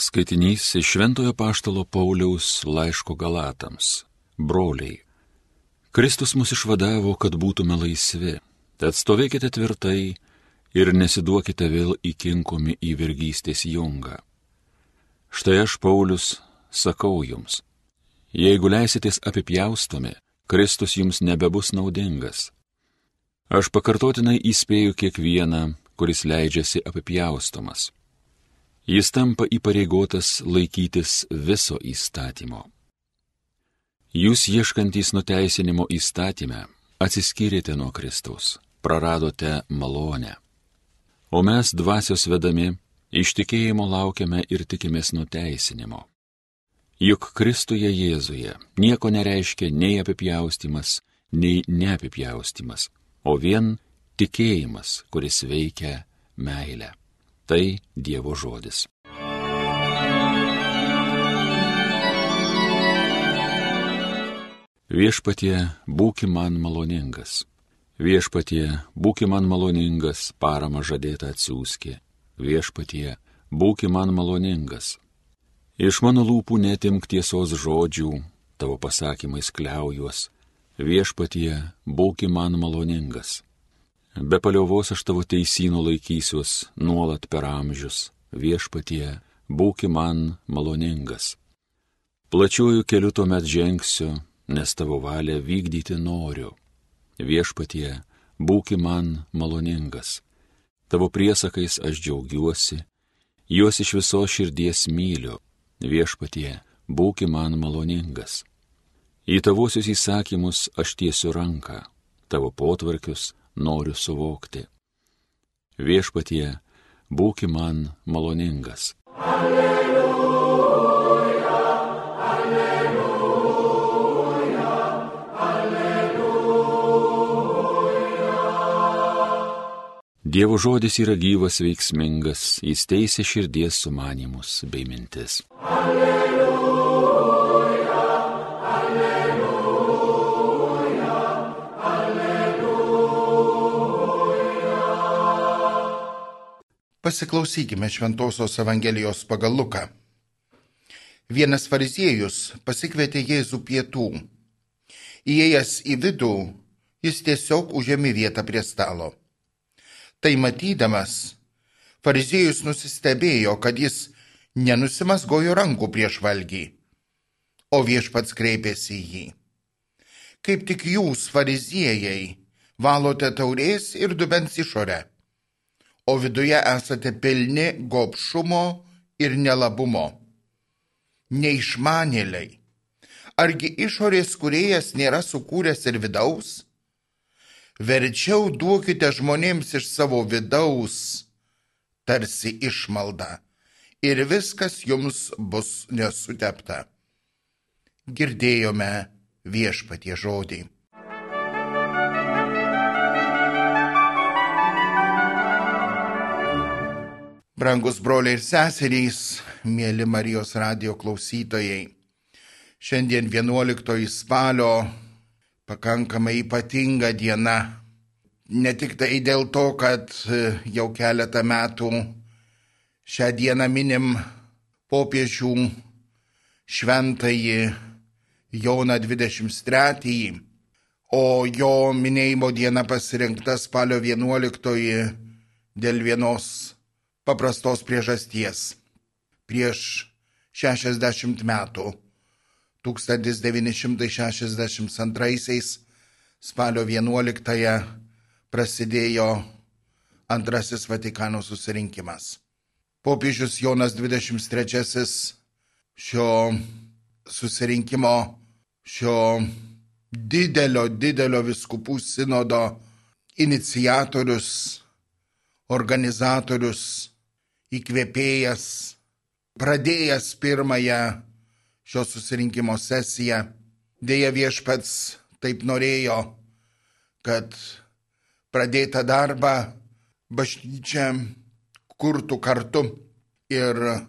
Skaitinys iš Šventojo Paštalo Pauliaus laiško Galatams. Broliai. Kristus mus išvadavo, kad būtume laisvi. Tad stovėkite tvirtai ir nesiduokite vėl įkinkomi į vergystės jungą. Štai aš, Paulius, sakau jums. Jeigu leisitės apipjaustomi, Kristus jums nebebus naudingas. Aš pakartotinai įspėju kiekvieną, kuris leidžiasi apipjaustomas jis tampa įpareigotas laikytis viso įstatymo. Jūs ieškantys nuteisinimo įstatymę atsiskyrėte nuo Kristaus, praradote malonę. O mes dvasios vedami iš tikėjimo laukiame ir tikimės nuteisinimo. Juk Kristuje Jėzuje nieko nereiškia nei apipjaustimas, nei neapipjaustimas, o vien tikėjimas, kuris veikia meilę. Tai Dievo žodis. Viešpatie, būki man maloningas. Viešpatie, būki man maloningas, parama žadėta atsiųski. Viešpatie, būki man maloningas. Iš mano lūpų netimk tiesos žodžių, tavo pasakymais kliaujuos. Viešpatie, būki man maloningas. Be paliovos aš tavo teisynų laikysiuos nuolat per amžius, viešpatie, būki man maloningas. Plačiuoju keliu tuomet žengsiu, nes tavo valią vykdyti noriu. Viešpatie, būki man maloningas. Tavo priesakais aš džiaugiuosi, juos iš viso širdies myliu. Viešpatie, būki man maloningas. Į tavosius įsakymus aš tiesiu ranką, tavo potvarkius noriu suvokti. Viešpatie, būki man maloningas. Alleluja, alleluja, alleluja. Dievo žodis yra gyvas veiksmingas, jis teisė širdies sumanimus bei mintis. Alleluja. Pasiklausykime Šventojios Evangelijos pagal Luką. Vienas fariziejus pasikvietė Jėzų pietų. Įėjęs į vidų, jis tiesiog užėmė vietą prie stalo. Tai matydamas, fariziejus nusistebėjo, kad jis nenusimasgojo rankų prieš valgį, o viešpats kreipėsi į jį. Kaip tik jūs, fariziejai, valote taurės ir dubens išorę o viduje esate pilni gopšumo ir nelabumo. Neišmanėliai. Argi išorės kuriejas nėra sukūręs ir vidaus? Verčiau duokite žmonėms iš savo vidaus, tarsi išmalda, ir viskas jums bus nesutepta. Girdėjome viešpatie žodį. Brangus broliai ir seserys, mėly Marijos radio klausytojai, šiandien 11 spalio pakankamai ypatinga diena. Ne tik tai dėl to, kad e, jau keletą metų šią dieną minim popiežių šventąjį Joną 23, o jo minėjimo diena pasirinkta spalio 11 dėl vienos paprastos priežasties. Prieš 60 metų, 1962 spalio 11-ąją prasidėjo antrasis Vatikano susirinkimas. Popiežius Jonas 23 šio susirinkimo, šio didelio, didelio viskupų sinodo iniciatorius, organizatorius, įkvėpėjas, pradėjęs pirmąją šio susirinkimo sesiją. Deja viešpats taip norėjo, kad pradėtą darbą bažnyčia kurtų kartu ir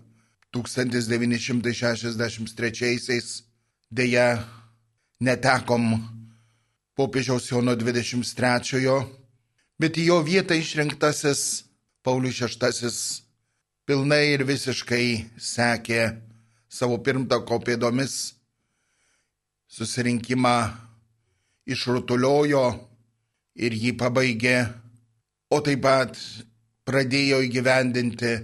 1963-aisiais dėja netekom popiežiaus Jono 23-ojo, bet į jo vietą išrinktasis Paulius VI pilnai ir visiškai sekė savo pirmtako pėdomis, susirinkimą išrutuliojo ir jį pabaigė, o taip pat pradėjo įgyvendinti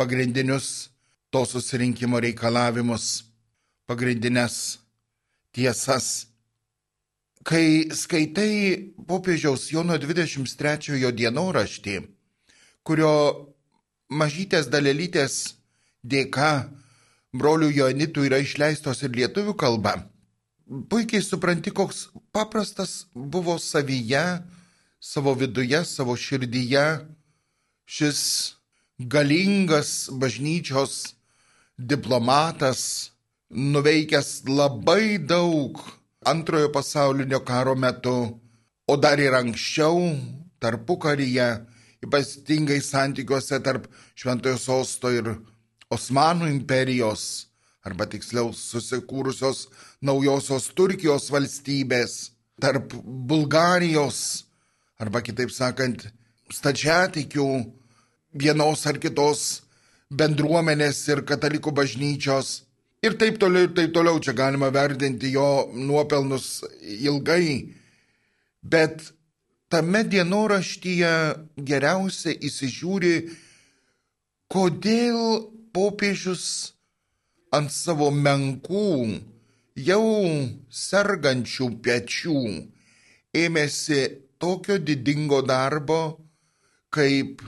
pagrindinius to susirinkimo reikalavimus, pagrindinės tiesas. Kai skaitai popiežiaus Jono 23 dienoraštį, kurio mažytės dalelytės dėka brolių Joanitų yra išleistos ir lietuvių kalba, puikiai supranti, koks paprastas buvo savyje, savo viduje, savo širdyje šis galingas bažnyčios diplomatas, nuveikęs labai daug antrojo pasaulinio karo metu, o dar ir anksčiau, tarpukaryje, ypatingai santykiuose tarp Šventojo Sosto ir Osmanų imperijos, arba tiksliau susikūrusios naujosios Turkijos valstybės, tarp Bulgarijos, arba kitaip sakant, stačiatikių vienos ar kitos bendruomenės ir katalikų bažnyčios. Ir taip toliau, ir taip toliau, čia galima verdinti jo nuopelnus ilgai, bet tame dienoraštyje geriausia įsižiūri, kodėl popiežius ant savo menkų, jau sergančių pečių ėmėsi tokio didingo darbo, kaip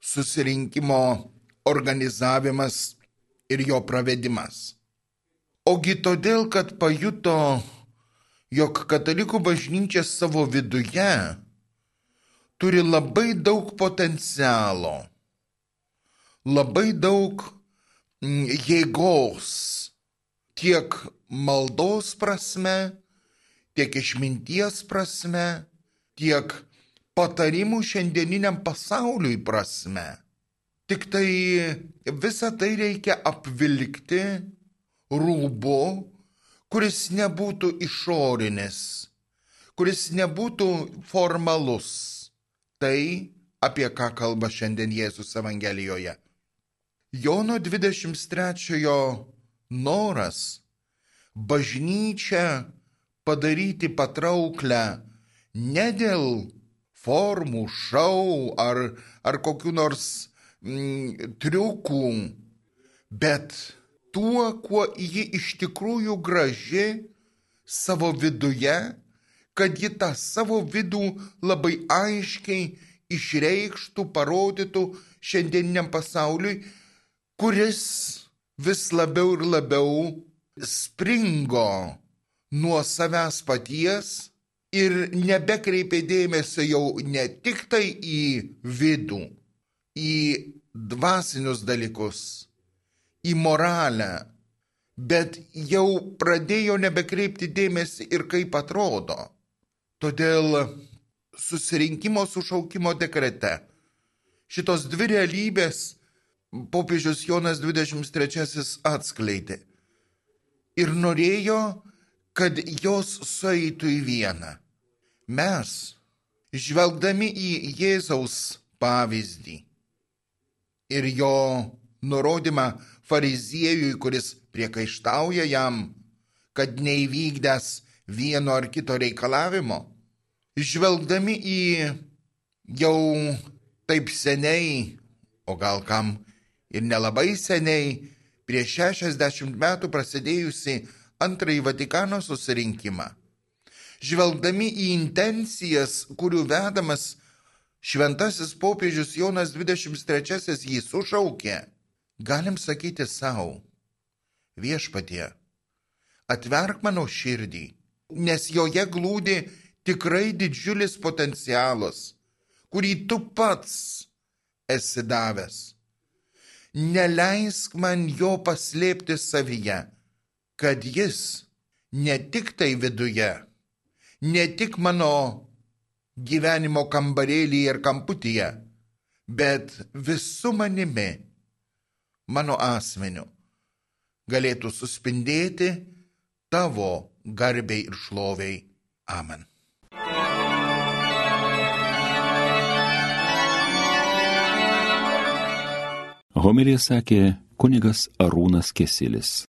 susirinkimo organizavimas ir jo pravedimas. Ogi todėl, kad pajuto, jog katalikų bažnyčia savo viduje turi labai daug potencialo, labai daug jėgos tiek maldos prasme, tiek išminties prasme, tiek patarimų šiandieniniam pasauliui prasme. Tik tai visą tai reikia apvilkti rūbu, kuris nebūtų išorinis, kuris nebūtų formalus. Tai, apie ką kalba šiandien Jėzus Evangelijoje. Jono 23 noras bažnyčią padaryti patrauklę ne dėl formų, šau ar, ar kokiu nors mm, triukų, bet tuo, kuo ji iš tikrųjų graži savo viduje, kad ji tą savo vidų labai aiškiai išreikštų, parodytų šiandieniniam pasauliui, kuris vis labiau ir labiau springo nuo savęs paties ir nebekreipė dėmesio jau ne tik tai į vidų, į dvasinius dalykus, į moralę, bet jau pradėjo nebekreipti dėmesį ir kaip atrodo. Todėl susirinkimo sušaukimo dekrete šitos dvi realybės popiežius Jonas 23 atskleidė. Ir norėjo, kad jos sueitų į vieną. Mes, žvelgdami į Jėzaus pavyzdį ir jo nurodymą fariziejui, kuris priekaištauja jam, kad neįvykdęs vieno ar kito reikalavimo, žvelgdami į jau taip seniai, o gal kam ir nelabai seniai, prieš 60 metų prasidėjusi antrąjį Vatikano susirinkimą. Žvelgdami į intencijas, kurių vedamas šventasis popiežius Jonas 23 jį sušaukė, galim sakyti savo, viešpatie, atverk mano širdį, nes joje glūdi tikrai didžiulis potencialas, kurį tu pats esi davęs. Neleisk man jo paslėpti savyje, kad jis ne tik tai viduje, ne tik mano gyvenimo kambarėlyje ir kamputyje, bet visų manimi, mano asmeniu, galėtų suspindėti tavo garbiai ir šloviai. Amen. Homilija sakė kunigas Arūnas Kesilis.